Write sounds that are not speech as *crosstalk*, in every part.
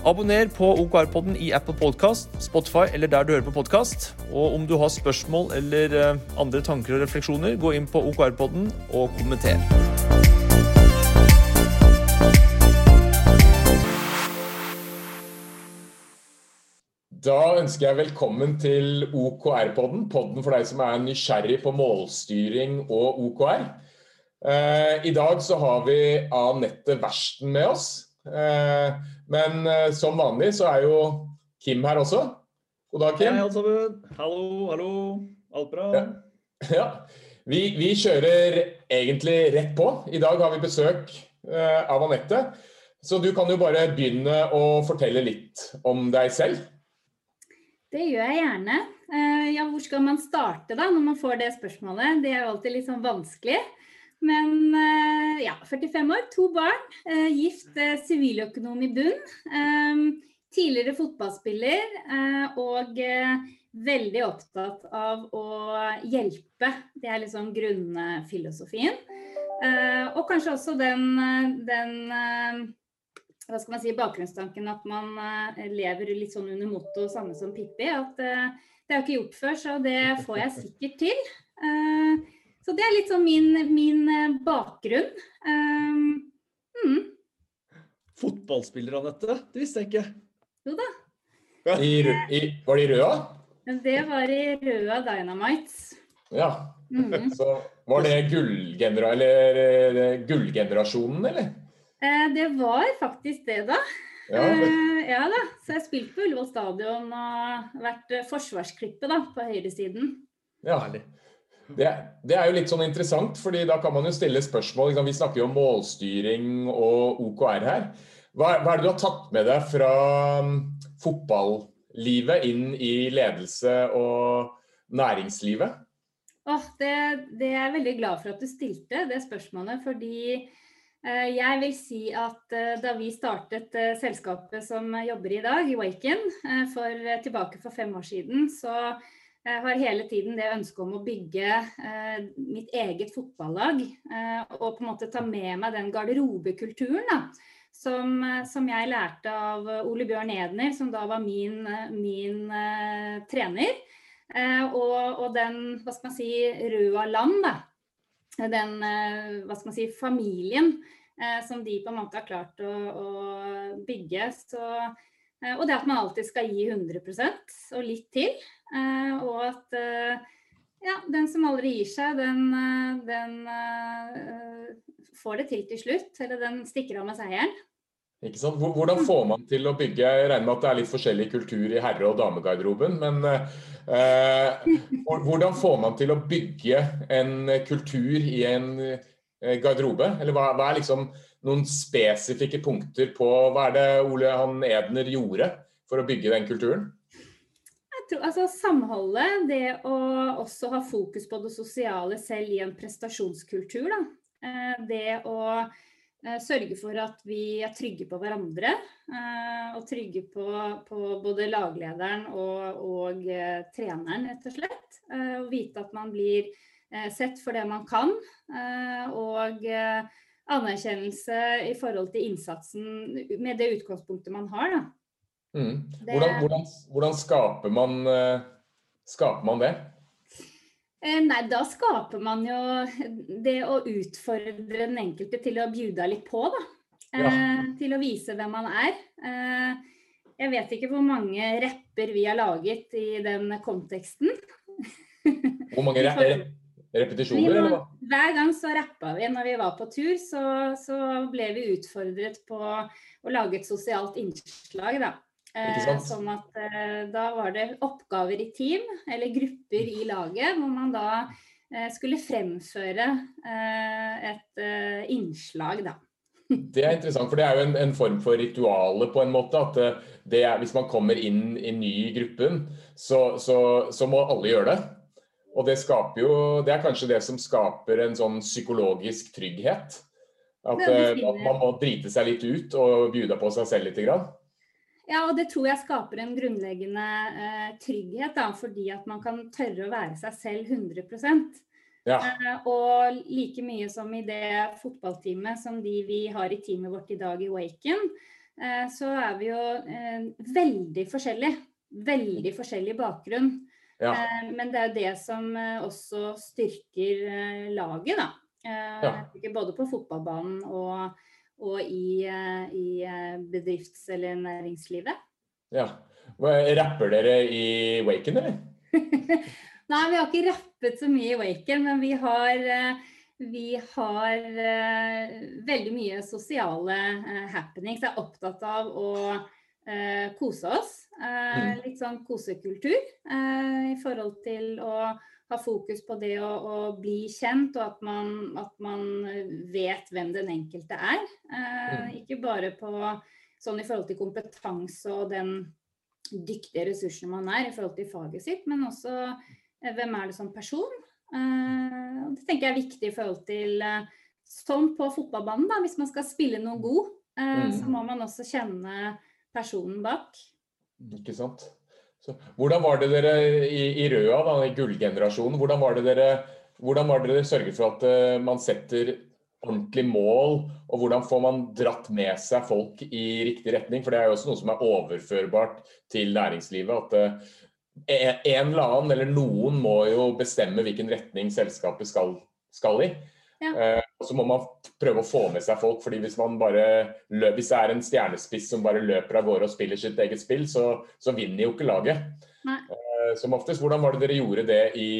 Abonner på OKR-podden i Apple Podcast, Spotify eller der du hører på podkast. Og om du har spørsmål eller eh, andre tanker og refleksjoner, gå inn på OKR-podden og kommenter. Da ønsker jeg velkommen til OKR-podden, podden for deg som er nysgjerrig på målstyring og OKR. Eh, I dag så har vi Anette Versten med oss. Men uh, som vanlig så er jo Kim her også. God dag, Kim. Hei, alle sammen. Hallo, hallo. Alt bra? Ja. *laughs* ja. Vi, vi, kjører egentlig rett på. I dag har vi besøk uh, av Anette. Så du kan jo bare begynne å fortelle litt om deg selv. Det gjør jeg gjerne. Uh, ja, hvor skal man starte da, når man får det spørsmålet? Det er jo alltid litt sånn vanskelig. Men eh, ja, 45 år, to barn. Eh, gift, eh, siviløkonom i bunn. Tidligere fotballspiller og veldig opptatt av å hjelpe. Det er liksom grunnfilosofien. Og kanskje også den, den hva skal man si, bakgrunnstanken at man lever litt sånn under motto samme som Pippi. At det er jo ikke gjort før, så det får jeg sikkert til. Så det er litt sånn min, min eh, bakgrunn. Um, mm. Fotballspiller, Anette? Det visste jeg ikke. Jo da. I, i, var det i Røa? Det var i Røa Dynamites. Ja. Mm -hmm. Så var det gullgenera eller, gullgenerasjonen, eller? Eh, det var faktisk det, da. Ja, eh, ja da. Så jeg spilte på Ullevål stadion og vært forsvarsklippet da, på høyresiden. Ja, herlig. Det, det, er jo litt sånn interessant, fordi da kan man jo stille spørsmål. Vi snakker jo om målstyring og OKR her. Hva, hva er det du har tatt med deg fra um, fotballivet inn i ledelse og næringslivet? Oh, det, det, er jeg veldig glad for at du stilte det spørsmålet. Fordi eh, jeg vil si at eh, da vi startet eh, selskapet som jobber i dag, i Waken, eh, for, tilbake for fem år siden, så jeg har hele tiden det ønsket om å bygge eh, mitt eget fotballag. Eh, og på en måte ta med meg den garderobekulturen da, som, eh, som, jeg lærte av Ole Bjørn Edner, som da var min, min trener. Og, og, den, hva skal man si, røde land, da. Den, hva skal man si, familien som de på en måte har klart å, å bygge. Så og det at man alltid skal gi 100% og litt til. Eh, og at eh, ja, den som aldri gir seg, den, den får det til til slutt. Eller den stikker av med seieren. Ikke sant? Hvordan får man til å bygge Jeg regner med at det er litt forskjellig kultur i herre- og damegarderoben. Men eh, hvordan får man til å bygge en kultur i en garderobe? Eller hva, hva er liksom noen spesifikke punkter på hva er det Ole Han Edner gjorde for å bygge den kulturen? Jeg tror, altså Samholdet, det å også ha fokus på det sosiale selv i en prestasjonskultur. Da. Eh, det å eh, sørge for at vi er trygge på hverandre. Eh, og trygge på, på både laglederen og, og treneren, rett og slett. Og vite at man blir sett for det man kan. Og anerkjennelse i forhold til innsatsen med det utgangspunktet man har. Da. Mm. Hvordan, hvordan, hvordan skaper, man, uh, skaper, man, det? Eh, nei, da skaper man jo det å utfordre den enkelte til å bjuda litt på, da. Eh, ja. til å vise hvem man er. Eh, jeg vet ikke hvor mange rapper vi har laget i den konteksten. Hvor mange *laughs* rapper? Repetisjoner, eller hva? Hver gang så rappa vi. Når vi var på tur, så, så, ble vi utfordret på å lage et sosialt innslag, da. Eh, sånn at eh, da var det oppgaver i team, eller grupper i laget, hvor man da eh, skulle fremføre eh, et eh, innslag, da. *laughs* Det er interessant, for det er jo en, en form for rituale på en måte. at er, Hvis man kommer inn i ny i gruppen, så, så, så må alle gjøre det. Og det jo Det er kanskje det som skaper en sånn psykologisk trygghet. At uh, man må drite seg litt ut og bjuda på seg selv litt. Grann. Ja, og det tror jeg skaper en grunnleggende eh, trygghet, da, fordi at man kan tørre å være seg selv 100% ja. eh, Og like mye som i det fotballteamet som de vi har i teamet vårt i dag i Waken, eh, så er vi jo eh, veldig forskjellige. Veldig forskjellig bakgrunn. Ja. Eh, men det er jo det som eh, også styrker laget, da. Ja. Både på fotballbanen og og i, eh, i eh, bedrifts- eller næringslivet. Ja. Rapper dere i Waken, eller? *laughs* Nei, vi har ikke rappet så mye i Waken, men vi har, eh, vi har veldig mye sosiale happenings. Jeg er opptatt av å kose oss. Mm. Litt sånn kosekultur i forhold til å ha fokus på det å, å bli kjent, og at man, at man, vet hvem den enkelte er. Eh, mm. ikke bare på sånn i forhold til kompetanse og den dyktige ressursen man er i forhold til faget sitt, men også eh, hvem er det som person. Eh, det tenker jeg er viktig i forhold til eh, Som på fotballbanen, da, hvis man skal spille noen god, eh, mm. så må man også kjenne personen bak. Ikke sant. Så, hvordan var det dere i, i Røa, da, i gullgenerasjonen, hvordan var det dere, hvordan var det dere sørget for at uh, man setter ordentlig mål, og hvordan får man dratt med seg folk i riktig retning? For det er jo også noe som er overførbart til næringslivet. at uh, en eller annen eller noen må jo bestemme hvilken retning selskapet skal, skal i. Ja. Og så må man prøve å få med seg folk. fordi Hvis man bare hvis det er en stjernespiss som bare løper av gårde og spiller sitt eget spill, så, så vinner jo ikke laget. Nei. som oftest, Hvordan var det dere gjorde det i,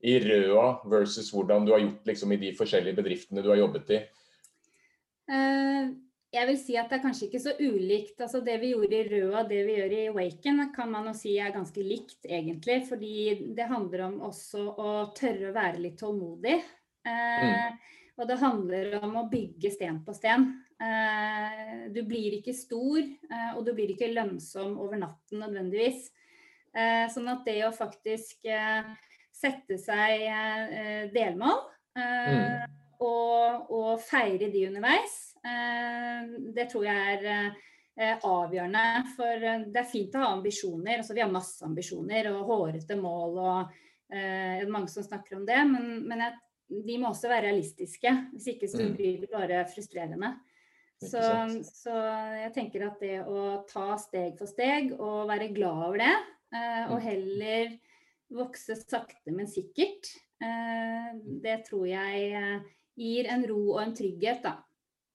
i Røa versus hvordan du har gjort liksom, i de forskjellige bedriftene du har jobbet i? Uh, jeg vil si at det er kanskje ikke så ulikt. altså Det vi gjorde i Røa, det vi gjør i Waken, kan man jo si er ganske likt, egentlig. Fordi det handler om også å tørre å være litt tålmodig. Mm. Og det handler om å bygge sten på sten. Eh, du blir ikke stor, eh, og du blir ikke lønnsom over natten nødvendigvis. Sånn at det å faktisk sette seg delmål mm. og, og, feire de underveis, det tror jeg er avgjørende. For det er fint å ha ambisjoner. Altså, vi har masse ambisjoner og hårete mål og eh, mange som snakker om det. Men, men jeg de må også være realistiske. Hvis ikke så mm. blir det bare frustrerende. Så, så, jeg tenker at det å ta steg for steg og være glad over det, eh, og mm. heller vokse sakte, men sikkert, eh, det tror jeg eh, gir en ro og en trygghet, da.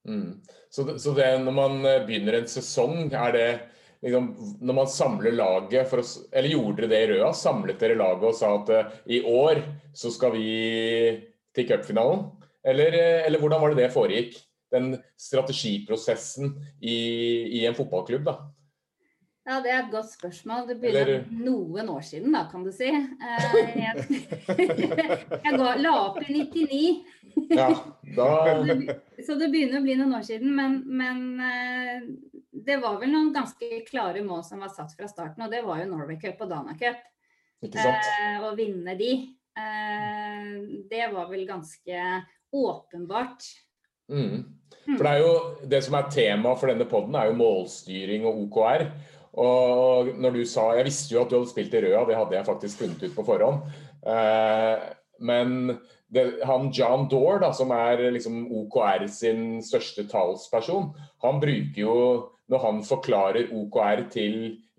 Mm. Så, det, så det, når man begynner en sesong, er det liksom, Når man samler laget for å, Eller gjorde dere det i Røa? Samlet dere laget og sa at i år så skal vi til cupfinalen? Eller, eh, eller, hvordan var det det foregikk? Den strategiprosessen i, i en fotballklubb, da? Ja, Det er et godt spørsmål. Det begynner Eller... noen år siden, da, kan du si. Eh, jeg, *laughs* jeg la opp i 99. Ja, da... *laughs* Så det begynner å bli noen år siden. Men, men, eh, det var vel noen ganske klare mål som var satt fra starten. Og det var jo Norway Cup og Dana Cup. Ikke sant? Å vinne de. Eh, det var vel ganske åpenbart. Mm. mm. For det er jo det som er tema for denne poden, er jo målstyring og OKR. Og når du sa Jeg visste jo at du hadde spilt i Røa, det hadde jeg faktisk funnet ut på forhånd. Eh, men det, han John Dore, da, som er liksom OKR sin største talsperson, han bruker jo Når han forklarer OKR til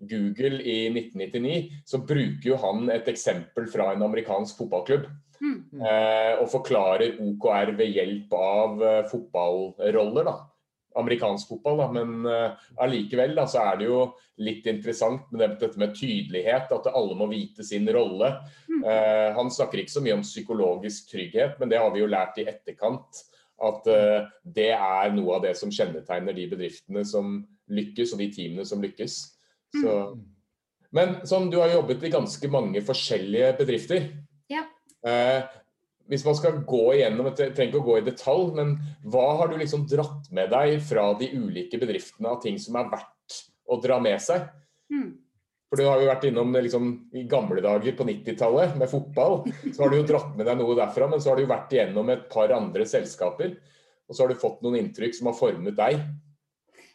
Google i 1999, så bruker jo han et eksempel fra en amerikansk fotballklubb. Mm. Eh, og forklarer OKR ved hjelp av uh, fotballroller. da amerikansk fotball, da, men uh, allikevel da, så er det jo litt interessant med dette med tydelighet, at alle må vite sin rolle. Uh, han snakker ikke så mye om psykologisk trygghet, men det har vi jo lært i etterkant. At det er noe av det som kjennetegner de bedriftene som lykkes, og de teamene som lykkes. Så, mm. men sånn, du har jobbet i ganske mange forskjellige bedrifter. Ja. Eh, hvis man skal gå igjennom, jeg trenger ikke å gå i detalj, men hva har du liksom dratt med deg fra de ulike bedriftene av ting som er verdt å dra med seg? Mm. For du har jo vært innom liksom, i gamle dager på 90-tallet med fotball. Så har du jo dratt med deg noe derfra, men så har du jo vært igjennom et par andre selskaper. Og så har du fått noen inntrykk som har formet deg.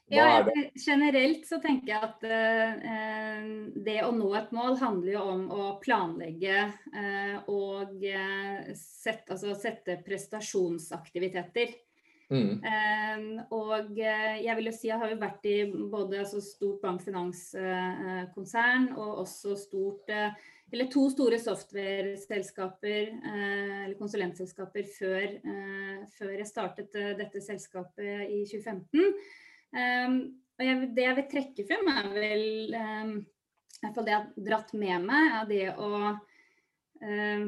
Ja, generelt så tenker jeg at eh, det å nå et mål handler jo om å planlegge eh, og uh, sette, altså sette prestasjonsaktiviteter. Mm. Eh, og jeg vil jo si jeg har jo vært i både altså, stort bankfinanskonsern og også stort eller to store software-selskaper eller konsulentselskaper før, før jeg startet dette selskapet i 2015. Um, og jeg, det jeg vil trekke frem, er vel um, det jeg har dratt med meg, er det å uh,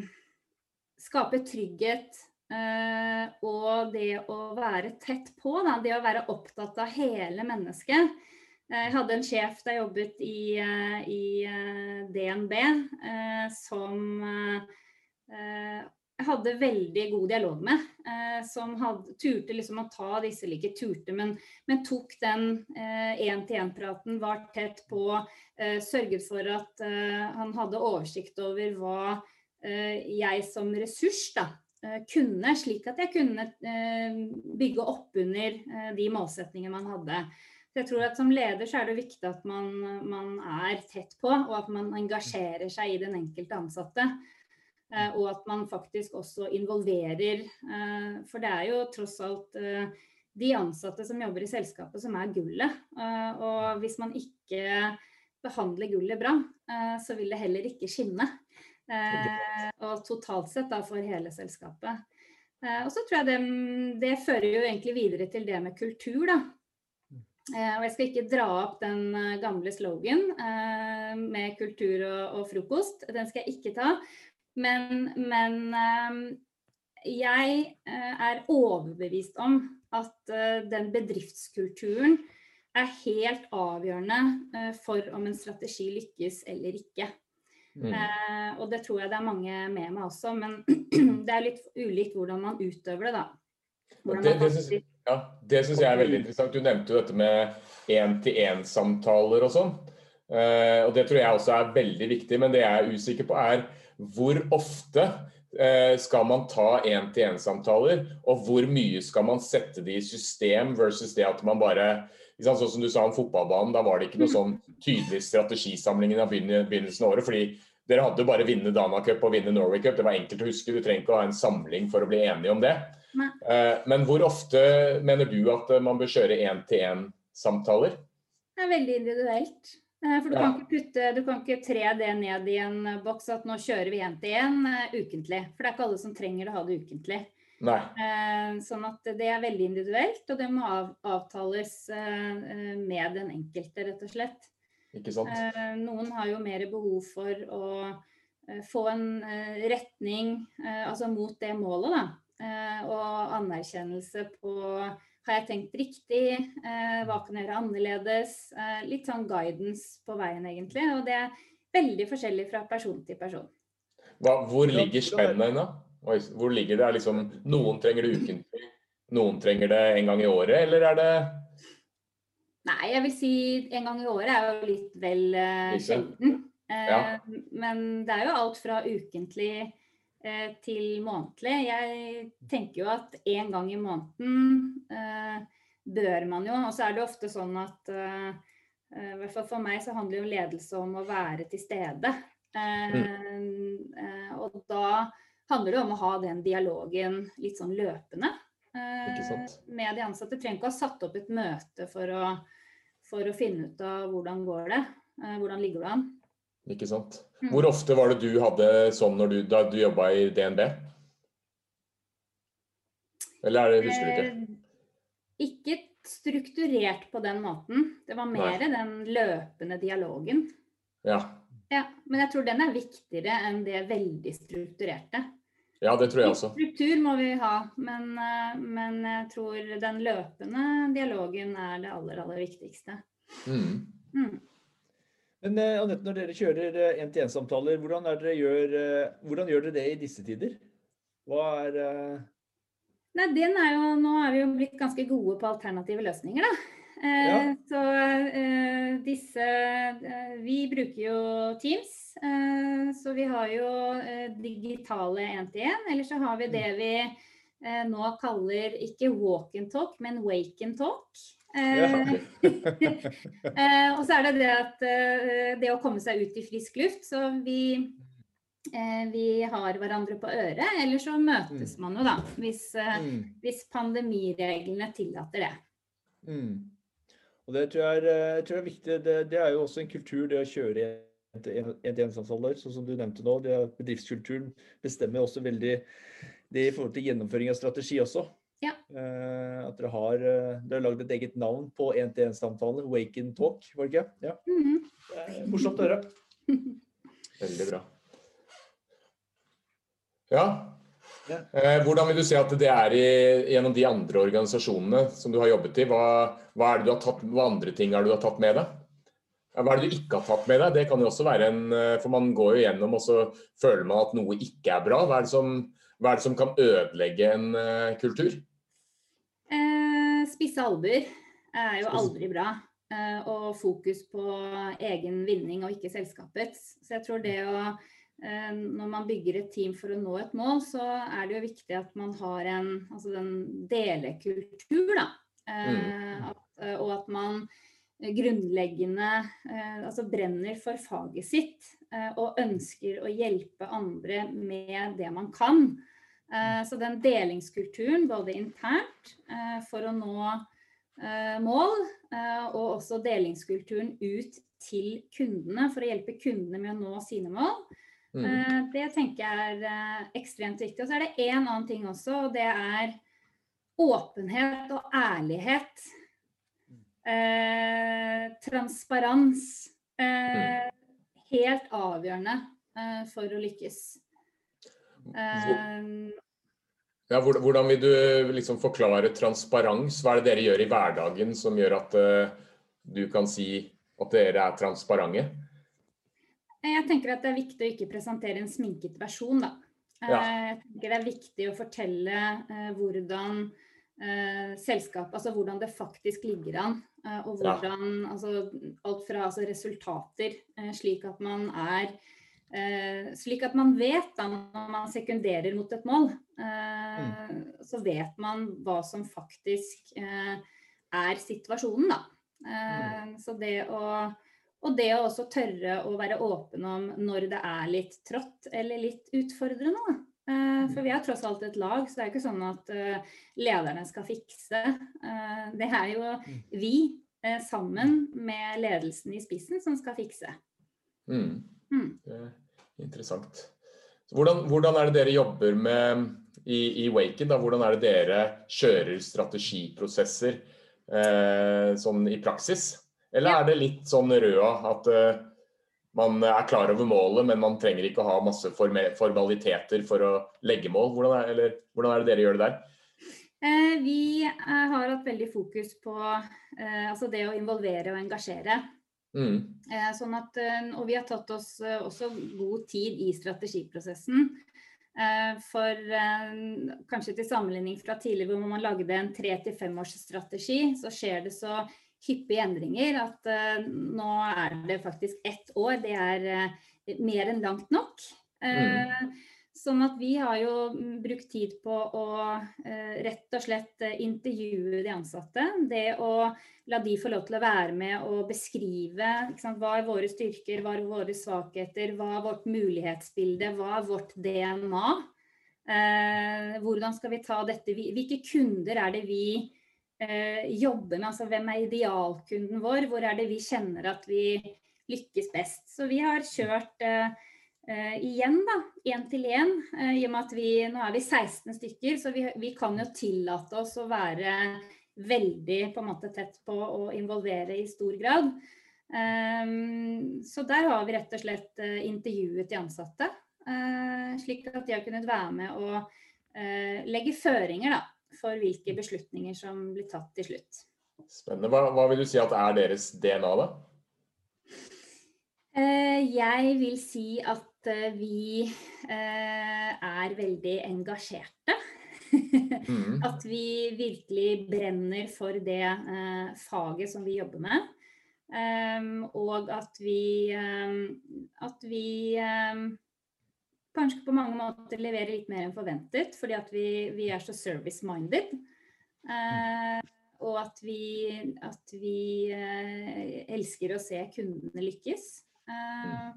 skape trygghet uh, og det å være tett på. Da, det å være opptatt av hele mennesket. Jeg hadde en sjef da jeg jobbet i, uh, i DNB som hadde veldig god dialog med. Eh, som hadde, turte liksom å ta disse like turte, men, men tok den én-til-én-praten, eh, var tett på. Eh, sørget for at eh, han hadde oversikt over hva eh, jeg som ressurs da, eh, kunne, slik at jeg kunne bygge opp under de målsetningene man hadde. Så jeg tror at Som leder så er det viktig at man, man er tett på, og at man engasjerer seg i den enkelte ansatte. Eh, og at man faktisk også involverer. Eh, for det er jo tross alt eh, de ansatte som jobber i selskapet som er gullet. Og hvis man ikke behandler gullet bra, så vil det heller ikke skinne. Og totalt sett da for hele selskapet. Og så tror jeg det, det fører jo egentlig videre til det med kultur, da. Og jeg skal ikke dra opp den gamle slogan med kultur og, og, frokost. Den skal jeg ikke ta. Men, men ehm, jeg eh, er overbevist om at eh, den bedriftskulturen er helt avgjørende eh, for om en strategi lykkes eller ikke. Mm. og det tror jeg det er mange med meg også, men *clears throat* det er litt ulikt hvordan man utøver det, da. Det, det syns ja, jeg er veldig interessant. Du nevnte jo dette med én-til-én-samtaler og sånn. Og Det tror jeg også er veldig viktig, men det jeg er usikker på, er hvor ofte eh, skal man ta én-til-én-samtaler, og hvor mye skal man sette det i system versus det at man bare Sånn som du sa om fotballbanen, da var det ikke noe sånn tydelig strategisamling i begynnelsen av året. fordi dere hadde bare vinne Dana Cup og vinne Norway Cup. Det var enkelt å huske. Du trenger ikke å ha en samling for å bli enige om det. Nei. men hvor ofte mener du at man bør kjøre én-til-én-samtaler? Det er veldig individuelt. Eh, for du, kan, kan putte, du, kan ikke tre det ned i en boks at nå kjører vi én til én uh, ukentlig. For det er ikke alle som trenger å ha det ukentlig. Nei. sånn at det er veldig individuelt, og det må avtales med den enkelte, rett og slett. Ikke sant? noen har jo mer behov for å få en retning altså mot det målet, da. og anerkjennelse på har jeg tenkt riktig? Eh, hva kan jeg gjøre annerledes? Eh, litt sånn guidance på veien, egentlig. Og det er veldig forskjellig fra person til person. Hva, hvor ligger spennet da? Hvor ligger det? Liksom, noen trenger det ukentlig, noen trenger det en gang i året, eller er det Nei, jeg vil si en gang i året er jo litt vel uh, sjelden. Uh, ja. Men det er jo alt fra ukentlig til månedlig. Jeg tenker jo at én gang i måneden eh, bør man jo. Og så er det ofte sånn at eh, i hvert fall for meg så handler jo ledelse om å være til stede. Mm. og da handler det om å ha den dialogen litt sånn løpende med de ansatte. Du trenger ikke å ha satt opp et møte for å, for å finne ut av hvordan går det. hvordan ligger du an. Ikke sant. Mm. Hvor ofte var det du hadde sånn du, da du jobba i DNB? Eller er det, husker du ikke? Eh, ikke strukturert på den måten. Det var mer Nei. den løpende dialogen. Ja. ja. Men jeg tror den er viktigere enn det veldig strukturerte. Ja, det tror jeg også. Struktur må vi ha, men, eh, men jeg tror den løpende dialogen er det aller, aller viktigste. Mm. Mm. Men eh, Anette, når dere kjører én-til-én-samtaler, eh, hvordan, eh, hvordan gjør dere det i disse tider? Hva er Nei, den er jo, Nå er vi jo blitt ganske gode på alternative løsninger, da. Eh, ja. Så eh, disse eh, Vi bruker jo Teams. Så vi har jo digitale én-til-én. Eller så har vi det mm. vi nå kaller ikke walk and talk, men wake and talk. Ja. *laughs* og så er det det at det å komme seg ut i frisk luft. Så vi Eh, vi har hverandre på øret, eller så møtes mm. man jo, da. Hvis, eh, mm. hvis pandemireglene tillater det. Mm. Og Det tror jeg er, jeg tror er viktig. Det, det, er jo også en kultur, det å kjøre en-til-en-samtaler, sånn som du nevnte nå. Det, bedriftskulturen bestemmer også veldig det i forhold til gjennomføring av strategi også. Ja. at dere har, dere har lagd et eget navn på 1-til-1-samtaler. Wake and talk, var det ikke? Ja. -hmm. Det er morsomt å høre. *laughs* Veldig bra. Ja. Eh, hvordan vil du si at det er i, gjennom de andre organisasjonene som du har jobbet i? Hva, hva, er det du har tatt, hva andre ting er det du har tatt med deg? Hva er det du ikke har tatt med deg? Det kan jo også være en eh, For man går jo gjennom og så føler man at noe ikke er bra. Hva er det som, er det som kan ødelegge en uh, kultur? Spisse albuer er jo aldri bra. Eh, og fokus på egen vinning og ikke selskapets. Så jeg tror det å Eh, når man bygger et team for å nå et mål, så er det jo viktig at man har en altså den delekultur, da. Mm. At, eh, og at man grunnleggende altså brenner for faget sitt og ønsker å hjelpe andre med det man kan. Så den delingskulturen, både internt for å nå mål, og også delingskulturen ut til kundene for å hjelpe kundene med å nå sine mål, Mm. Eh, det tenker jeg er eh, ekstremt viktig. Og så er det én annen ting også, og det er åpenhet og ærlighet. Eh, transparens. Eh, helt avgjørende eh, for å lykkes. Eh, ja, hvordan vil du liksom forklare transparens? Hva er det dere gjør i hverdagen som gjør at du kan si at dere er transparente? Jeg tenker at det er viktig å ikke presentere en sminket versjon, da. Ja. Eh, jeg tenker det er viktig å fortelle eh, hvordan eh, selskapet, altså hvordan det faktisk ligger an. Eh, og hvordan ja. altså, alt fra altså, resultater, eh, slik at man er eh, Slik at man vet da når man sekunderer mot et mål, mm. så vet man hva som faktisk er situasjonen, da. Mm. Så det å og det å også tørre å være åpen om når det er litt trått eller litt utfordrende. Da. for vi er tross alt et lag, så det er ikke sånn at uh, lederne skal fikse. Det er jo vi sammen med ledelsen i spissen som skal fikse. Mm. Mm. Er interessant. Hvordan, hvordan, er det dere jobber med i, i Waken? Da? Hvordan er det dere kjører strategiprosesser sånn i praksis? Eller er det litt sånn røda at eh, man er klar over målet, men man trenger ikke å ha masse formaliteter for å legge mål? Hvordan er, eller, hvordan er det dere gjør det der? Eh, vi eh, har hatt veldig fokus på eh, altså det å involvere og engasjere. Mm. Eh, sånn at, eh, og vi har tatt oss også god tid i strategiprosessen. For kanskje til sammenligning fra tidligere hvor man lagde en tre til femårsstrategi, så skjer det så hyppige endringer at nå er det faktisk ett år. Det er mer enn langt nok. Mm. Sånn at vi har jo brukt tid på å rett og slett intervjue de ansatte. Det å la de få lov til å være med og beskrive sant, hva er våre styrker, hva er våre svakheter, hva er vårt mulighetsbilde, hva er vårt DNA. hvordan skal vi ta dette, hvilke kunder er det vi eh, jobber med. Altså hvem er idealkunden vår? Hvor er det vi kjenner at vi lykkes best? Så vi har kjørt eh, eh igjen, da, én til én. uh, I og med at vi nå er vi 16 stykker, så vi, vi, kan jo tillate oss å være veldig på en måte tett på å involvere i stor grad. Um, så der har vi rett og slett uh, intervjuet de ansatte, uh, slik at de har kunnet være med og uh, legge føringer da, for hvilke beslutninger som blir tatt til slutt. Spennende. Hva, hva vil du si at er deres DNA, da? Eh, jeg vil si at eh, vi eh, er veldig engasjerte. Mm. *laughs* at vi virkelig brenner for det eh, faget som vi jobber med. Um, og at vi, um, at vi um, kanskje på mange måter leverer litt mer enn forventet, fordi at vi, vi er så service-minded. Uh, og at vi, at vi uh, elsker å se kundene lykkes. Uh,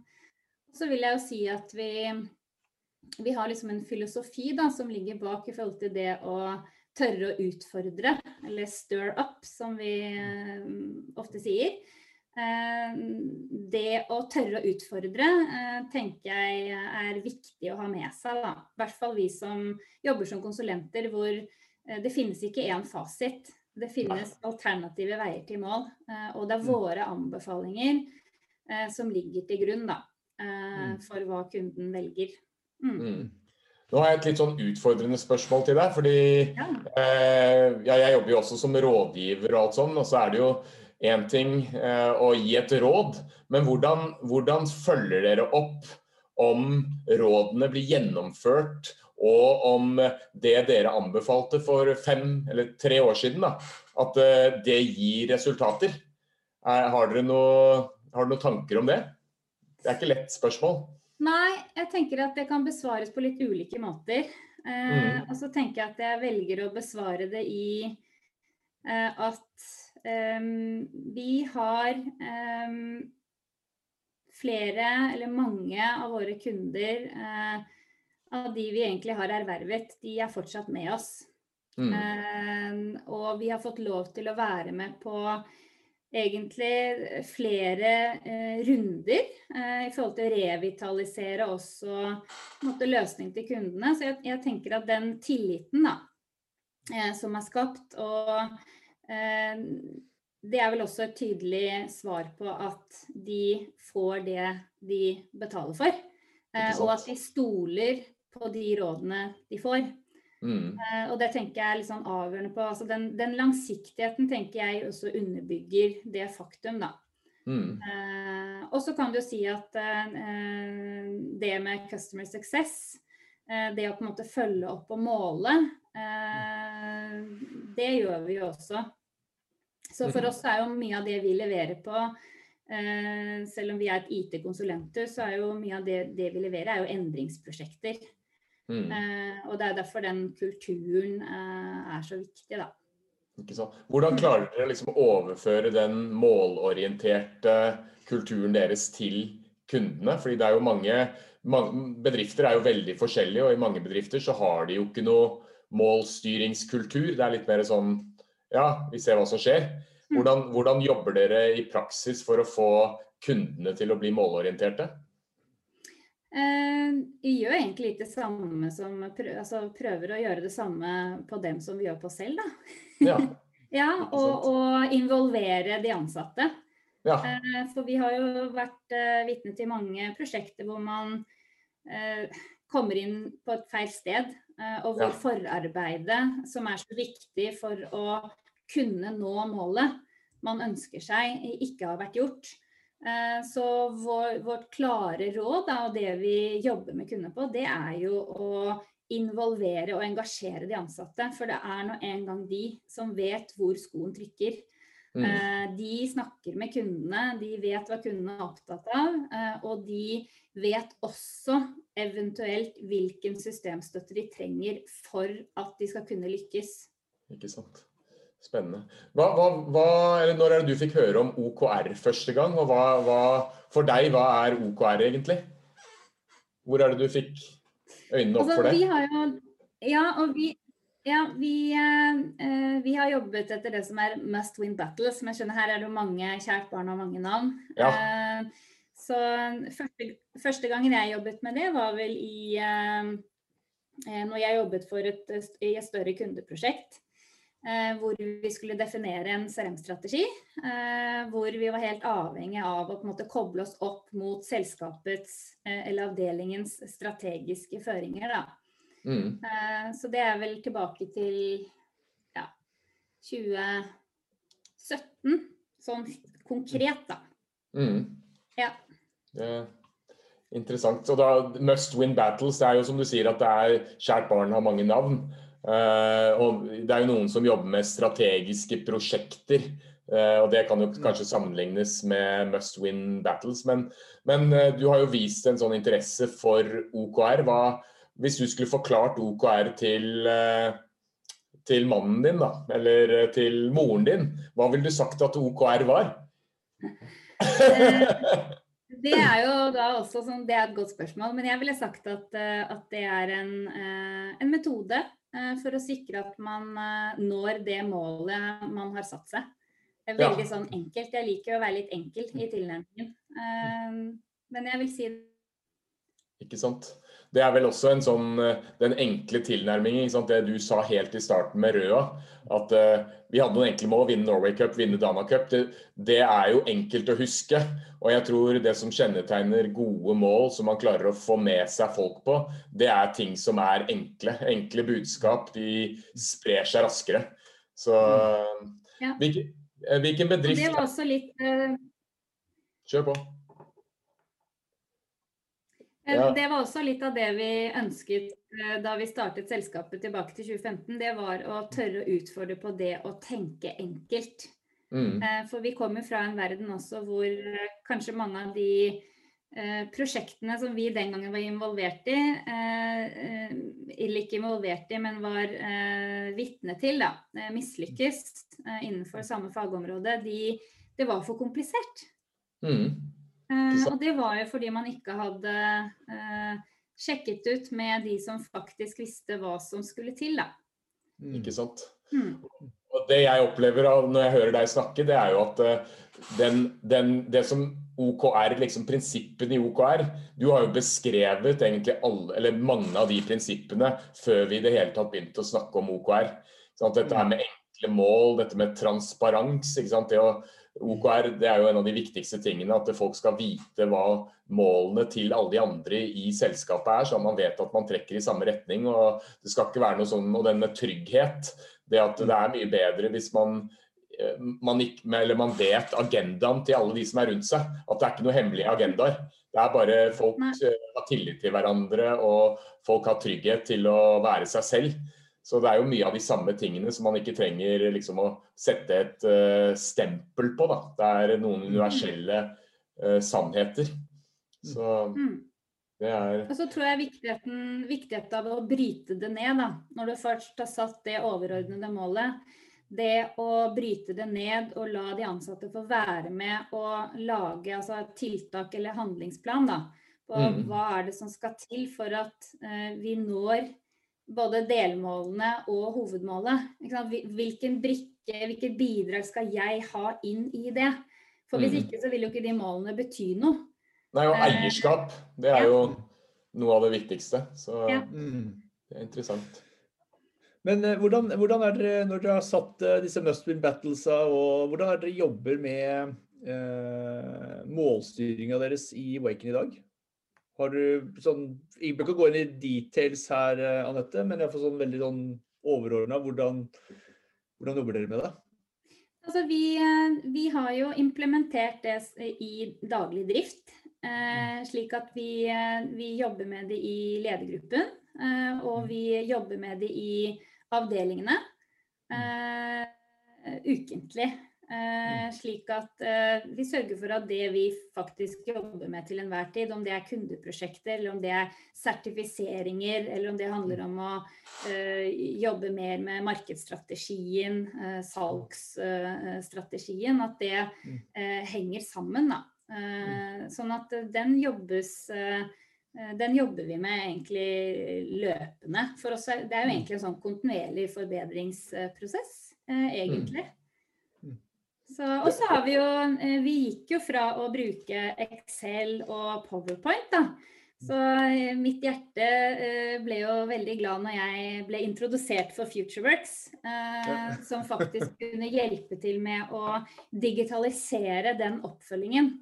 så vil jeg jo si at vi, vi har liksom en filosofi da, som ligger bak i forhold til det å tørre å utfordre, eller stir up, som vi ofte sier. Eh, det å tørre å utfordre eh, tenker jeg er viktig å ha med seg. Da. I hvert fall vi som jobber som konsulenter hvor eh, det finnes ikke én fasit. Det finnes alternative veier til mål. Og det er mm. våre anbefalinger som ligger til grunn da, mm. for hva kunden velger. Mm. Mm. Nå har jeg et litt sånn utfordrende spørsmål til deg. fordi ja. Eh, ja, Jeg jobber jo også som rådgiver og alt sånn. Og så er det jo én ting eh, å gi et råd, men hvordan, hvordan, følger dere opp om rådene blir gjennomført, og om det dere anbefalte for fem eller tre år siden, da, at eh, det gir resultater? Har dere, noe, har dere noen tanker om det? Det er ikke lett spørsmål. Nei, jeg tenker at det kan besvares på litt ulike måter. Eh, mm. Og så tenker jeg at jeg velger å besvare det i eh, at Ehm, vi har ehm, flere, eller mange av våre kunder eh, av de vi egentlig har ervervet, de er fortsatt med oss. Mm. Og vi har fått lov til å være med på egentlig flere eh, runder eh, i forhold til å revitalisere også måte, løsning til kundene. Så jeg, jeg, tenker at den tilliten da, eh, som er skapt, og Eh, det er vel også et tydelig svar på at de får det de betaler for. Eh, og at de stoler på de rådene de får. Mm. Uh, og det tenker jeg er litt sånn avgjørende på. Altså den, den, langsiktigheten tenker jeg også underbygger det faktum, da. Mm. Uh, og så kan du jo si at uh, det med customer success, det å på en måte følge opp og måle, det gjør vi jo også. Så for oss er jo mye av det vi leverer på eh, Selv om vi er et IT-konsulenter, så er jo mye av det, det, vi leverer, er jo endringsprosjekter. Mm. Eh, og det er derfor den kulturen eh, er så viktig, da. Hvordan klarer dere liksom å overføre den målorienterte kulturen deres til kundene? Fordi det er jo mange, mange, Bedrifter er jo veldig forskjellige, og i mange bedrifter så har de jo ikke noe målstyringskultur. Det er litt mer sånn ja, vi ser hva som skjer. Mm. Hvordan, hvordan, jobber dere i praksis for å få kundene til å bli målorienterte? Eh, vi gjør egentlig litt det samme som altså prøver å gjøre det samme på dem som vi gjør på oss selv, da. Ja, *laughs* ja og, og, involvere de ansatte. Ja. Eh, for vi har jo vært uh, vitne til mange prosjekter hvor man kommer inn på et feil sted, og hvor ja. forarbeidet, som er så viktig for å kunne nå målet man ønsker seg, ikke har vært gjort. Eh, så vår, vårt klare råd da, og det vi jobber med kunder på, det er jo å involvere og engasjere de ansatte. For det er nå en gang de som vet hvor skoen trykker. Mm. Eh, de snakker med kundene, de vet hva kundene er opptatt av. Eh, og de vet også eventuelt hvilken systemstøtte de trenger for at de skal kunne lykkes. Ikke sant. Spennende. Hva, hva, når er det du fikk høre om OKR første gang? Og hva, for deg, hva er OKR egentlig? Hvor er det du fikk øynene opp altså, for det? Vi har jo, ja, og vi, ja, vi, eh, vi, har jobbet etter det som er must win battles. Som jeg skjønner her er det mange kjært barn og mange navn. Ja. Eh, så første, første, gangen jeg jobbet med det, var vel i eh, eh når jeg jobbet et, i et større kundeprosjekt. Eh, hvor vi skulle definere en CRM-strategi. Eh, hvor vi var helt avhengig av å på en måte koble oss opp mot selskapets eh, eller avdelingens strategiske føringer. Mm. Så det er vel tilbake til ja, 2017, sånn konkret, da. Mm. Ja. Det er interessant. Og da, must win battles, det er jo som du sier at det er kjært barn har mange navn. Og det er jo noen som jobber med strategiske prosjekter. og Det kan jo mm. kanskje sammenlignes med must win battles. Men, men du har jo vist en sånn interesse for OKR. Hva, hvis du skulle forklart OKR til, til mannen din, da, eller til moren din, hva ville du sagt at OKR var? Det er jo da også sånn, det er et godt spørsmål, men jeg ville sagt at, eh, at det er en, eh, en, metode eh, for å sikre at man når det målet man har satt seg. Det er veldig ja. sånn enkelt. Jeg liker å være litt enkel i tilnærmingen. Men jeg vil si Ikke sant. Det er vel også en sånn, den enkle tilnærmingen. Det du sa helt i starten med Røa. At uh, vi hadde noen enkle mål. Vinne Norway Cup, vinne Dana Cup. Det, det, er jo enkelt å huske. Og jeg tror det som kjennetegner gode mål som man klarer å få med seg folk på, det er ting som er enkle. Enkle budskap. De sprer seg raskere. Så ja. hvilken, eh, hvilken, bedrift Det var også litt uh... Kjør på. Ja. Det var også litt av det vi ønsket da vi startet selskapet tilbake til 2015. Det var å tørre å utfordre på det å tenke enkelt. Mm. Eh, for vi kommer fra en verden også hvor eh, kanskje mange av de eh, prosjektene som vi den gangen var involvert i, eller ikke involvert i, men var vitne til, da, mislykkes innenfor samme fagområde, de, det var for komplisert. Mm. Og det var jo fordi man ikke hadde sjekket ut med de som faktisk visste hva som skulle til, da. Ikke sant. Mm. Og Det jeg opplever når jeg hører deg snakke, det er jo at eh, den, den, det som OKR, liksom prinsippene i OKR Du har jo beskrevet egentlig alle, eller mange av de prinsippene før vi i det hele tatt begynte å snakke om OKR. Sånn dette her med enkle mål, dette med transparens. Det å, OKR det er jo en av de viktigste tingene. At folk skal vite hva målene til alle de andre i selskapet er, så man vet at man trekker i samme retning. og Det skal ikke være noe sånn, og den med trygghet det at det er mye bedre hvis man, eh, man, ikke, man vet agendaen til alle de som er rundt seg. At det er ikke noe hemmelige agendaer. Det er bare folk Nei. har tillit til hverandre, og folk har trygghet til å være seg selv. Så det er jo mye av de samme tingene som man ikke trenger liksom, å sette et uh, stempel på. Da. Det er noen mm. universelle uh, sannheter. Så mm. Det er... Og så tror jeg viktigheten, viktigheten, av å bryte det ned, da. Når du først har satt det overordnede målet. Det å bryte det ned og la de ansatte få være med og lage altså, tiltak eller handlingsplan da, på mm. hva er det som skal til for at uh, vi når både delmålene og hovedmålet. Hvilken brikke, hvilket bidrag skal jeg ha inn i det? For hvis mm. ikke så vil jo ikke de målene bety noe. Nei, og eh, eierskap. Det er jo noe av det viktigste. Så ja. det er interessant. Men eh, hvordan, hvordan, er dere, når dere har satt uh, disse must win battlesa, og hvordan er dere jobber med eh, målstyringa deres i Waken i dag? Har du sånn Jeg bør ikke gå inn i details her, Anette, men får sånn veldig sånn overordna. Hvordan, hvordan jobber dere med det? Altså, vi, vi, har jo implementert det i daglig drift. Eh, slik at vi, eh, vi, jobber med det i ledergruppen, eh, og mm. vi jobber med det i avdelingene ukentlig. Mm. slik at vi sørger for at det vi faktisk jobber med til enhver tid, om det er kundeprosjekter, eller om det er sertifiseringer, eller om det handler om å jobbe mer med markedsstrategien, salgsstrategien, at det mm. henger sammen. da. Eh, sånn at den jobbes eh, den jobber vi med egentlig løpende. For oss er, det er jo mm. egentlig en sånn kontinuerlig forbedringsprosess, eh, egentlig. Mm. Så, og så har vi jo Vi gikk jo fra å bruke Excel og Powerpoint, da. Så mitt hjerte ble jo veldig glad når jeg ble introdusert for FutureWorks, *laughs* som faktisk kunne hjelpe til med å digitalisere den oppfølgingen.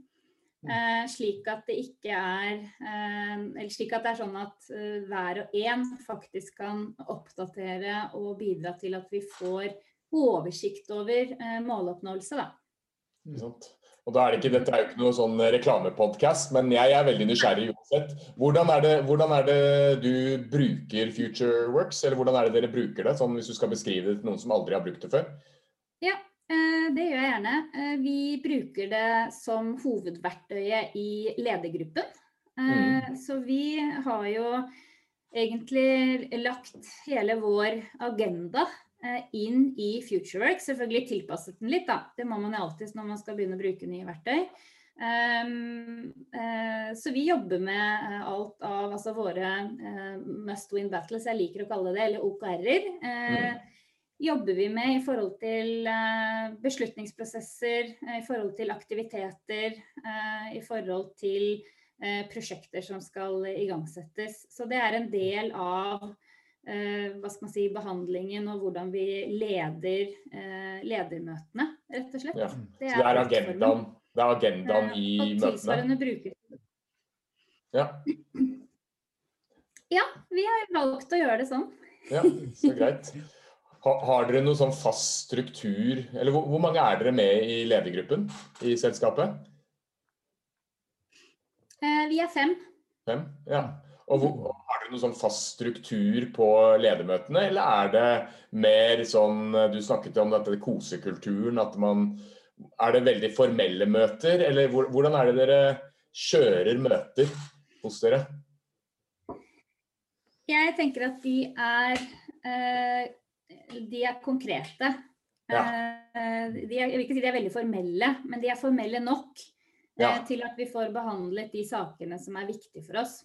Eh, slik at det ikke er eh, Eller slik at det er sånn at eh, hver og en faktisk kan oppdatere og bidra til at vi får oversikt over eh, måloppnåelse, da. Mm. Og da er det ikke, Dette er jo ikke noe sånn reklamepodkast, men jeg er veldig nysgjerrig uansett. Hvordan er, det, hvordan er det du bruker FutureWorks, eller hvordan er det dere bruker det? Sånn hvis du skal beskrive det til noen som aldri har brukt det før? Ja, eh, det gjør jeg gjerne. Eh, vi bruker det som hovedverktøyet i ledergruppen. Eh, mm. Så vi har jo egentlig lagt hele vår agenda Eh, inn i FutureWork. Selvfølgelig tilpasset den litt, da. Det må man jo alltid når man skal begynne å bruke nye verktøy. Um, uh, så vi jobber med uh, alt av altså våre uh, must win battles, jeg liker å kalle det, eller OKR-er. Mm. Jobber vi med i forhold til beslutningsprosesser, i forhold til aktiviteter, i forhold til prosjekter som skal igangsettes. Så det er en del av eh, hva skal man si, behandlingen og hvordan vi leder eh, ledermøtene, rett og slett. Ja. Det, er det er agendaen, det er agendaen i møtene. og tilsvarende bruker. Ja. ja, vi har valgt å gjøre det sånn. ja, så greit. Har, har dere noe sånn fast struktur, eller hvor, hvor mange er dere med i ledergruppen i selskapet? Eh, vi er fem. Fem, ja. Og hvor, Har noen sånn fast struktur på ledermøtene, eller er det mer sånn Du snakket om dette kosekulturen. at man Er det veldig formelle møter, eller hvordan er det dere kjører møter hos dere? Jeg tenker at de er eh, De er konkrete. Ja. Eh, de er, jeg vil ikke si de er veldig formelle, men de er formelle nok ja. Eh, til at vi får behandlet de sakene som er viktige for oss.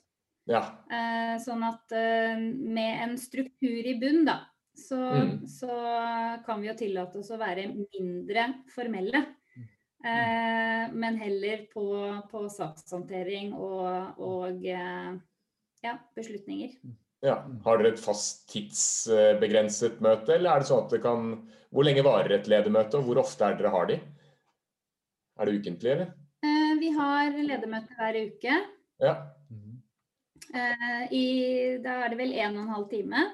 Ja. Eh, sånn at eh, med en struktur i bunn, da, så, mm. så, kan vi jo tillate oss å være mindre formelle. Eh, men heller på, på sakshåndtering og, og ja, beslutninger. Ja. Har dere et fast tidsbegrenset møte, eller er det sånn at det kan Hvor lenge varer et ledermøte, og hvor ofte er dere har de? Er det ukentlig, eller? Eh, vi har ledermøte hver uke. Ja. Eh, I, da er det vel en og en halv time.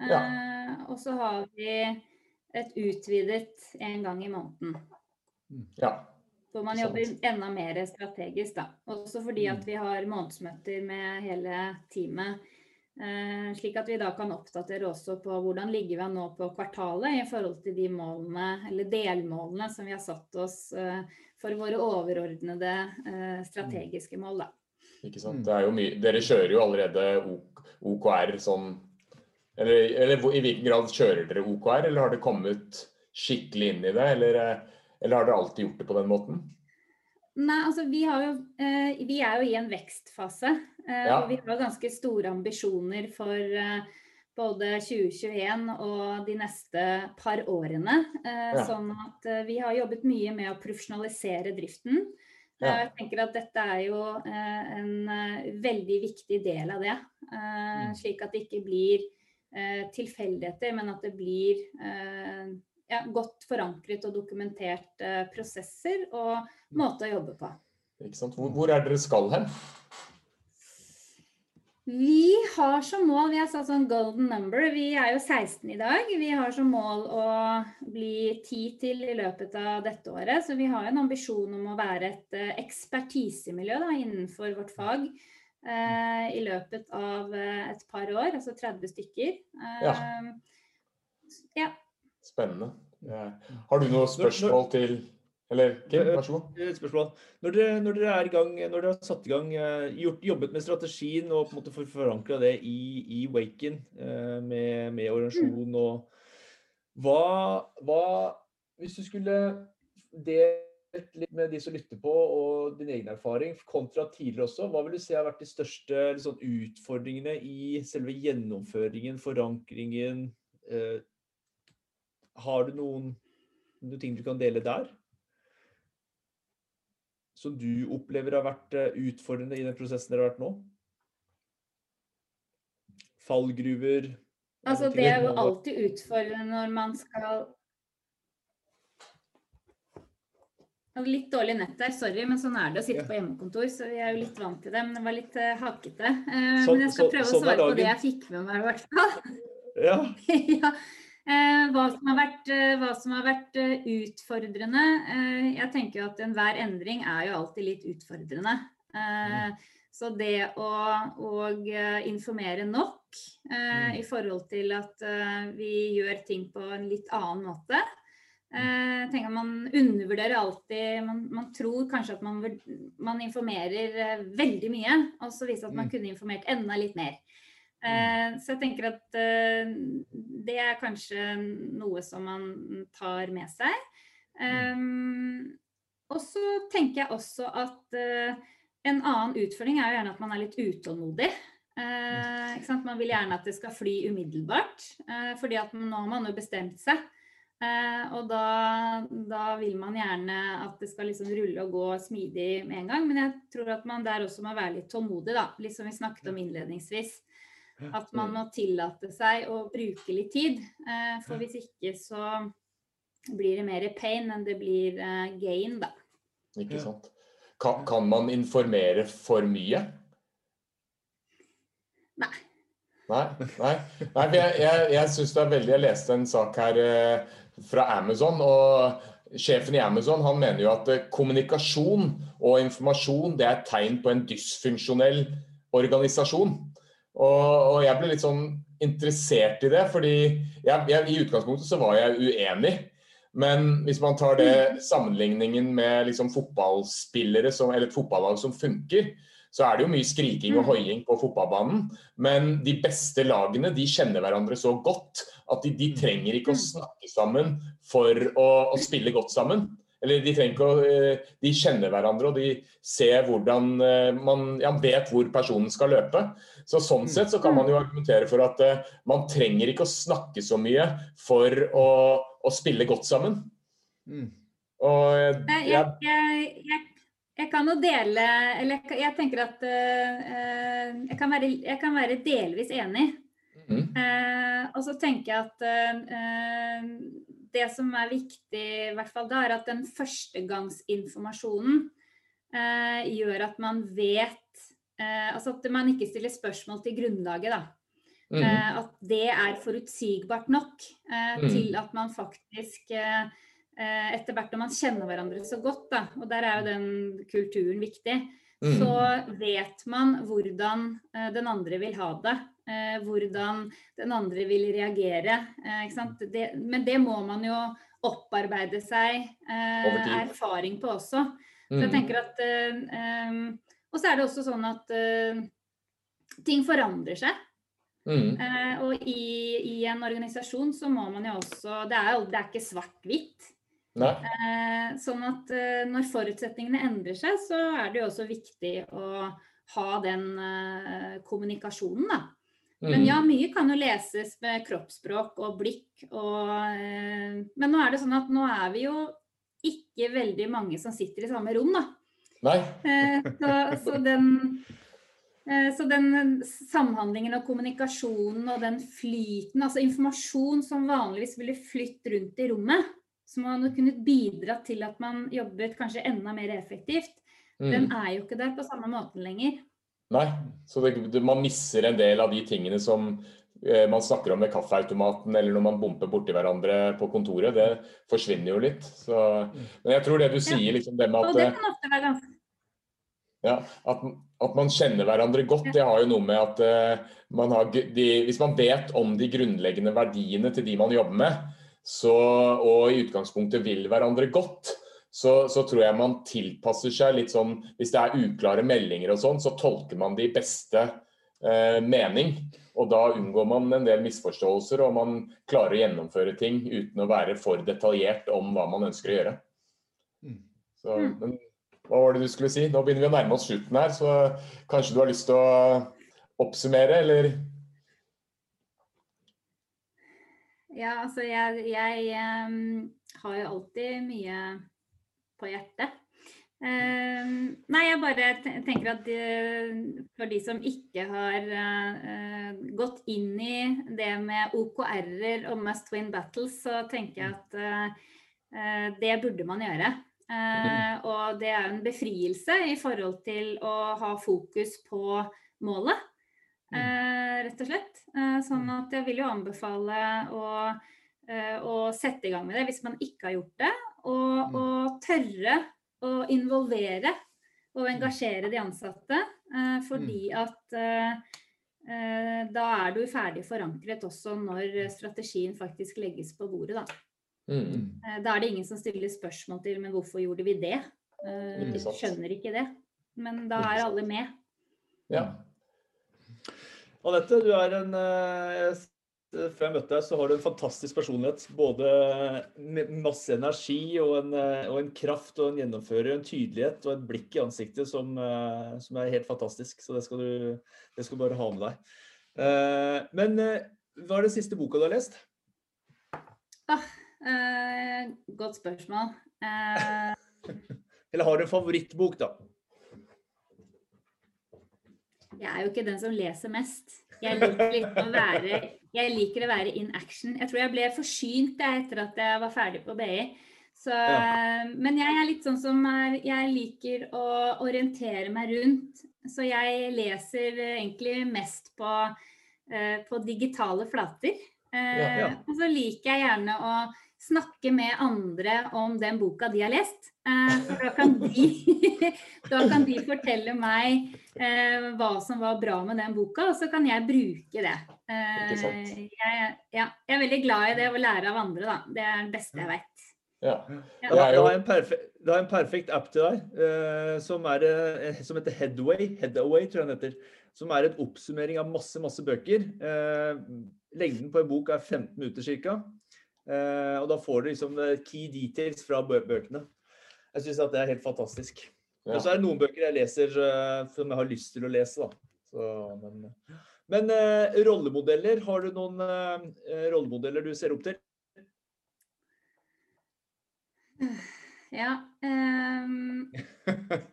Ja. Eh, og så har vi et utvidet en gang i måneden. Ja. Hvor man jobber enda mer strategisk, da. Også fordi at mm. vi har månedsmøter med hele teamet. Eh, slik at vi da kan oppdatere også på hvordan ligger vi nå på kvartalet i forhold til de målene, eller delmålene som vi har satt oss eh, for våre overordnede eh, strategiske mål. da. Ikke sant? Mm. Det er jo mye, dere kjører jo allerede OKR sånn eller, eller, i hvilken grad kjører dere OKR, eller har det kommet skikkelig inn i det? Eller, eller har dere alltid gjort det på den måten? Nei, altså vi, jo, eh, vi er jo i en vekstfase. Eh, ja. Og vi har ganske store ambisjoner for eh, både 2021 og de neste par årene. Eh, ja. Sånn at eh, vi har jobbet mye med å profesjonalisere driften. Ja. Jeg tenker at dette er jo eh, en eh, veldig viktig del av det. Eh, mm. Slik at det ikke blir tilfeldigheter, men at det blir ja, godt forankret og dokumentert prosesser og mm. måte å jobbe på. Hvor, hvor er dere skal hen? Vi har som mål, vi har satt sånn golden number, vi er jo 16 i dag. Vi har som mål å bli 10 til i løpet av dette året. Så vi har en ambisjon om å være et uh, ekspertisemiljø da, innenfor vårt fag eh, i løpet av uh, et par år, altså 30 stykker. ja. ja. Spennende. Ja. Har du noe spørsmål til eller Kim, vær så god. Et spørsmål. Når dere, når dere, er i gang, når dere har satt i gang, eh, gjort, jobbet med strategien og på en måte forankra det i, i Waken eh, med, med organisasjon og hva, hva, Hvis du skulle delt litt med de som lytter på, og din egen erfaring kontra tidligere også, hva vil du si har vært de største liksom, utfordringene i selve gjennomføringen, forankringen? Eh, har du noen, noen ting du kan dele der? Som du opplever har vært eh, utfordrende i den prosessen dere har vært nå? Fallgruver? Altså, det er jo alltid utfordrende når man skal Litt dårlig nett der, sorry, men sånn er det å sitte ja. på hjemmekontor. Så vi er jo litt vant til det. Men det var litt uh, hakete. Uh, så, men jeg skal prøve så, å svare på det jeg fikk med meg, i hvert fall. Ja. *laughs* ja. Eh, hva, som vært, eh, hva, som har vært, eh, utfordrende Jeg tenker at enhver endring er jo alltid litt utfordrende. Mm. Så det å, å informere nok mm. i forhold til at vi gjør ting på en litt annen måte. Jeg tenker Man undervurderer alltid Man, man tror kanskje at man, man, informerer veldig mye, og så viser at man mm. kunne informert enda litt mer. Mm. Så jeg tenker at det er kanskje noe som man tar med seg. Um, og så tenker jeg også at en annen utfordring er jo gjerne at man er litt utålmodig. Man vil gjerne at det skal fly umiddelbart, fordi at nå har man jo bestemt seg. og da, da, vil man gjerne at det skal liksom rulle og gå smidig med en gang. Men jeg tror at man der også må være litt tålmodig, da. Litt som vi snakket om innledningsvis. At man må tillate seg å bruke litt tid. Eh, for hvis ikke så blir det mer pain enn det blir eh, gain, da. Ikke sant. Kan, kan man informere for mye? Nei. Nei, nei. nei jeg, jeg, jeg syns det er veldig Jeg leste en sak her eh, fra Amazon. og Sjefen i Amazon han mener jo at kommunikasjon og informasjon det er et tegn på en dysfunksjonell organisasjon. Og, og, jeg ble litt sånn interessert i det, fordi jeg, jeg, i utgangspunktet så var jeg uenig. Men hvis man tar det mm. sammenligningen med liksom fotballspillere som, eller et fotballag som funker, så er det jo mye skriking og mm. hoiing på fotballbanen. Men de beste lagene de kjenner hverandre så godt at de, de trenger ikke å mm. snakke sammen for å, å spille godt sammen. Eller de trenger ikke å eh, De kjenner hverandre, og de ser hvordan eh, Man ja, vet hvor personen skal løpe. Så Sånn mm. sett så kan man jo argumentere for at uh, man trenger ikke å snakke så mye for å, å spille godt sammen. Mm. Og jeg, jeg, jeg, jeg, kan jo dele Eller jeg, tenker at uh, jeg, kan være, jeg kan være delvis enig. Mm. Uh, og så tenker jeg at det som er viktig, i hvert fall da, er at den førstegangsinformasjonen eh, gjør at man vet eh, Altså at man ikke stiller spørsmål til grunnlaget, da. Mm. Eh, at det er forutsigbart nok mm. til at man faktisk eh, eh, etter hvert når man kjenner hverandre så godt, da, og der er jo den kulturen viktig, mm. så vet man hvordan den andre vil ha det eh, hvordan den andre vil reagere. Eh, det, men det må man jo opparbeide seg eh, erfaring på også. Så jeg mm. tenker at eh, Og så er det også sånn at ting forandrer seg. Mm. Uh, og i, i, en organisasjon så må man jo også Det er, det er ikke svart-hvitt. Uh, sånn at uh, når forutsetningene endrer seg, så er det jo også viktig å ha den kommunikasjonen, da. Men ja, mm. mye kan jo leses med kroppsspråk og blikk og eh, Men nå er det sånn at nå er vi jo ikke veldig mange som sitter i samme rom, da. Nei. Eh, så, så, den eh, så den samhandlingen og kommunikasjonen og den flyten, altså informasjon som vanligvis ville flytt rundt i rommet, som hadde kunnet bidra til at man jobbet kanskje enda mer effektivt, mm. den er jo ikke der på samme måten lenger. Nei, så det, det, man misser en del av de tingene som eh, man snakker om ved kaffeautomaten eller når man bumper borti hverandre på kontoret. Det forsvinner jo litt. Så, men jeg tror det du sier, liksom det med at ja, at, at, man kjenner hverandre godt, det har jo noe med at uh, man har de, Hvis man vet om de grunnleggende verdiene til de man jobber med, så, og i utgangspunktet vil hverandre godt, så, så, tror jeg man tilpasser seg litt sånn Hvis det er uklare meldinger og sånn, så tolker man det i beste eh, mening. Og da unngår man en del misforståelser, og man klarer å gjennomføre ting uten å være for detaljert om hva man ønsker å gjøre. Mm. Så, mm. men hva var det du skulle si? Nå begynner vi å nærme oss slutten her, så kanskje du har lyst til å oppsummere, eller? Ja, altså jeg, jeg um, har jo alltid mye på hjertet. Uh, nei, jeg bare tenker at de, for de som ikke har uh, gått inn i det med OKR-er og must win battles, så tenker jeg at uh, det burde man gjøre. og det er en befrielse i forhold til å ha fokus på målet, rett og slett. sånn at jeg vil jo anbefale å å sette i gang med det hvis man ikke har gjort det. Og, og tørre å involvere og engasjere de ansatte. fordi at da er du ferdig forankret også når strategien faktisk legges på bordet. Da. Mm. da er det ingen som stiller spørsmål til men hvorfor gjorde vi det? De skjønner ikke det. Men da er alle med. Ja. Anette, du er en eh, Før jeg møtte deg, så har du en fantastisk personlighet. Både masse energi og en, eh, og en kraft og en gjennomfører, en tydelighet og et blikk i ansiktet som, eh, som er helt fantastisk. Så det skal du det skal du bare ha med deg. Men hva er den siste boka du har lest? Ah, eh, godt spørsmål. Eh... *laughs* Eller har du en favorittbok, da? Jeg er jo ikke den som leser mest. Jeg liker, å være, jeg liker å være in action. Jeg tror jeg ble forsynt etter at jeg var ferdig på BI. Så, ja. Men jeg er litt sånn som er, jeg liker å orientere meg rundt. Så jeg leser egentlig mest på, uh, på digitale flater. Uh, ja, ja. Og så liker jeg gjerne å snakke med andre om den boka de har lest. Eh, for da kan de, *laughs* da kan de fortelle meg eh, hva som var bra med den boka, og så kan jeg bruke det. Eh, jeg, ja, jeg, er veldig glad i det å lære av andre, da. Det er det beste jeg vet. Ja. Ja. Da, har jeg en perfekt, en perfekt app til deg uh, som, er, uh, som, heter Headway. Headaway, tror jeg den heter. Som er en oppsummering av masse, masse bøker. Uh, lengden på en bok er 15 minutter ca. Eh, og da får du liksom eh, key details fra bøkene. Jeg syns at det er helt fantastisk. Ja. Og så er det noen bøker jeg leser uh, som jeg har lyst til å lese, da. Så, men, men uh, rollemodeller, har du noen uh, rollemodeller du ser opp til? Ja, um,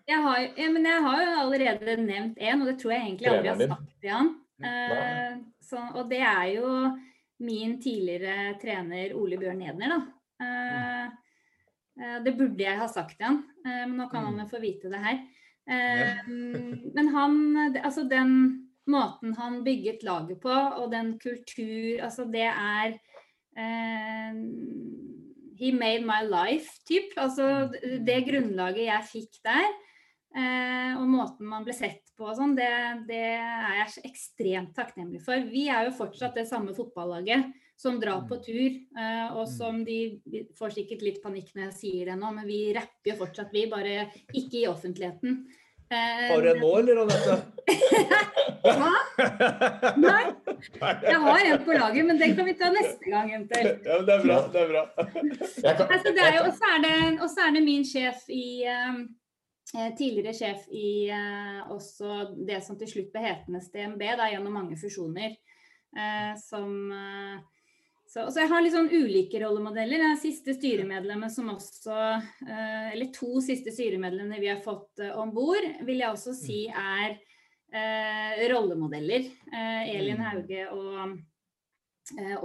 jeg, har, ja, men jeg har jo allerede nevnt én, og det tror jeg egentlig aldri har sagt, Jan. Så, og det er jo min tidligere trener Ole Bjørn Nedner, da. Uh, uh, det burde jeg ha sagt igjen, uh, men nå kan han mm. jo få vite det her. *laughs* men han Altså den måten han bygget laget på, og den kultur Altså det er He made my life, typ. Altså det grunnlaget jeg fikk der. og måten man ble sett på og sånn, det, det, er jeg ekstremt takknemlig for. Vi er jo fortsatt det samme fotballaget som drar på mm. tur, uh, og mm. som de, får sikkert litt panikk når jeg sier det nå, men vi rapper jo fortsatt, vi. Bare ikke i offentligheten. Uh, har du en nå, eller, Anette? *laughs* Hva? Nei. Jeg har en på laget, men den kan vi ta neste gang eventuelt. Ja, det er bra. Det er bra. *laughs* altså, er og så er, er, det min sjef i Eh, tidligere sjef i eh, også det som til slutt ble hetende DNB, da, gjennom mange fusjoner. Eh, som, eh, så, så, jeg har litt sånn ulike rollemodeller. Det siste styremedlemmet som også eh, Eller to siste styremedlemmene vi har fått eh, om bord, vil jeg også si er rollemodeller. Elin mm. Hauge og,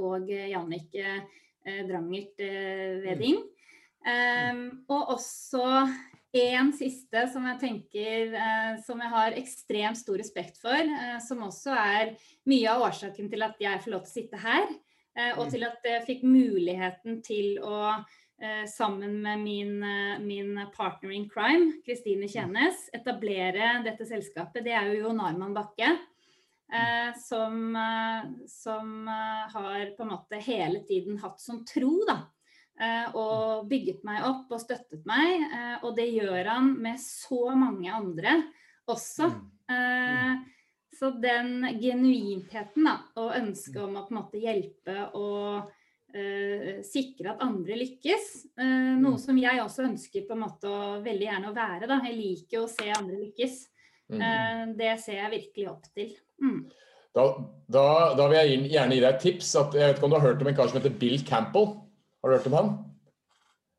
og Jannik Drangert Veding. Um, og også en siste som jeg tenker eh, som jeg har ekstremt stor respekt for, eh, som også er mye av årsaken til at jeg får lov til å sitte her, eh, og mm. til at jeg fikk muligheten til å eh, sammen med min, eh, min, partner in crime, Kristine Tjenes, Kjennes, etablere dette selskapet. Det er jo Jon Arman Bakke. Eh, som, som har på en måte hele tiden hatt som tro da, og bygget meg opp og støttet meg. Eh, og det gjør han med så mange andre også. Mm. Mm. Så den genuintheten da, og ønsket om å på en måte hjelpe og sikre at andre lykkes, noe mm. som jeg også ønsker på en måte å veldig gjerne å være. Da. Jeg liker å se andre lykkes. Uh, det ser jeg virkelig opp til. Mm. Da, da, da, vil jeg gjerne gi deg et tips. At, jeg vet ikke om du har hørt om en kar som heter Bill Campbell? Har du hørt om han?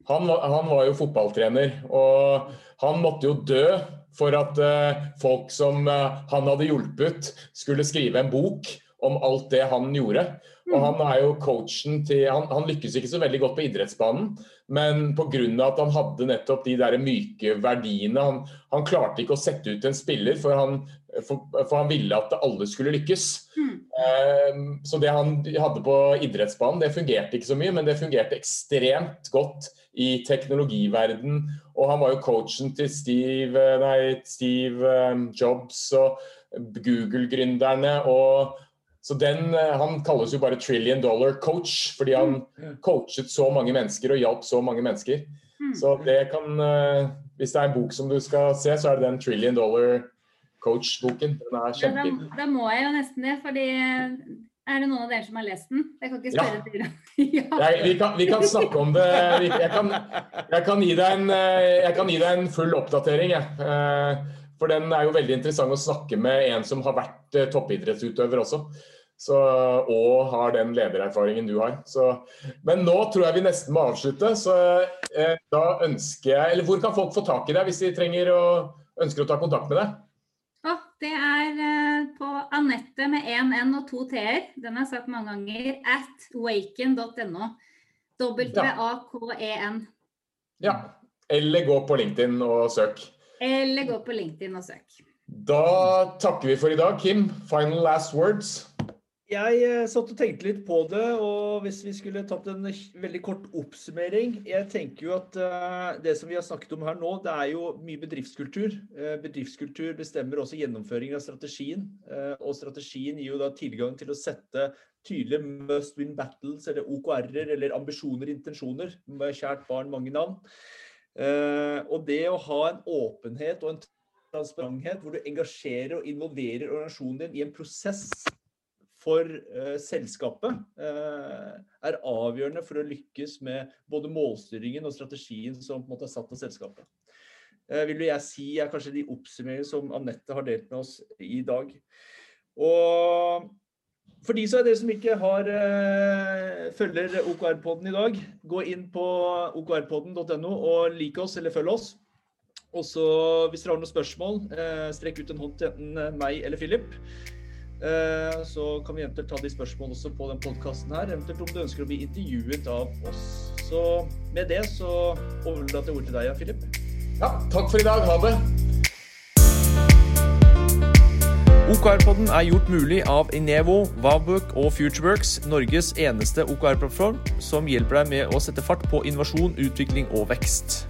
Han, han var jo fotballtrener, og han måtte jo dø for at uh, folk som uh, han hadde hjulpet, skulle skrive en bok om alt det han gjorde. Og han er jo coachen til Han, han lykkes ikke så veldig godt på idrettsbanen, men pga. at han hadde nettopp de der myke verdiene han, han, klarte ikke å sette ut en spiller, for han For, for, han ville at alle skulle lykkes. Mm. Så det han hadde på idrettsbanen, det fungerte ikke så mye, men det fungerte ekstremt godt i teknologiverden. Og han var jo coachen til Steve, nei, Steve Jobs og Google-gründerne. og så den, Han kalles jo bare 'trillion dollar coach', fordi han mm. coachet så mange mennesker og hjalp så mange mennesker. Mm. Så det kan Hvis det er en bok som du skal se, så er det den 'Trillion Dollar Coach'-boken. Den er kjempefin. Da, da, må jeg jo nesten det, fordi er det noen av dere som har lest den? Jeg kan ikke spørre ja. *laughs* ja. Nei, vi, kan, vi, kan, snakke om det. Jeg kan, jeg kan, gi, deg en, jeg kan gi deg en full oppdatering. Jeg. Eh, for den er jo veldig interessant å snakke med en som har vært eh, toppidrettsutøver også. Så, og har den ledererfaringen du har. Så, men nå tror jeg vi nesten må avslutte. Så eh, da ønsker jeg Eller hvor kan folk få tak i deg hvis de trenger å, ønsker å ta kontakt med deg? Oh, det er uh, på Anette med én N og to T-er. Den har jeg sagt mange ganger. At waken.no. W-A-K-E-N. Ja. Eller gå på LinkedIn og søk. Eller gå på LinkedIn og søk. Da takker vi for i dag. Kim, final last words? Jeg eh, satt og tenkte litt på det, og hvis vi skulle tatt en veldig kort oppsummering Jeg tenker jo at uh, det som vi har snakket om her nå, det er jo mye bedriftskultur. Uh, bedriftskultur bestemmer også gjennomføringen av strategien. Og strategien gir jo da tilgang til å sette tydelige must win battles, eller OKR-er, eller ambisjoner, intensjoner. Med kjært barn, mange navn. og det å ha en åpenhet og en transparenthet hvor du engasjerer og involverer organisasjonen din i en prosess for uh, selskapet uh, er avgjørende for å lykkes med både målstyringen og strategien som på en måte er satt av selskapet. Uh, vil jeg si er kanskje de oppsummeringene som Anette har delt med oss i dag. Og for de er dere som ikke har, følger OKR-podden i dag, gå inn på okrpodden.no og lik oss eller følg oss. Og så hvis dere har noen spørsmål, strekk ut en hånd til enten meg eller Philip. Eh, så kan vi eventuelt ta de spørsmålene også på den podkasten her. Eventuelt om du ønsker å bli intervjuet av oss. Så med det så overlater jeg ordet til deg, Philip. Ja, takk for i dag. Ha det. OKR-podden er gjort mulig av Inevo, Wowbook og Futureworks, Norges eneste OKR-plattform som hjelper deg med å sette fart på innovasjon, utvikling og vekst.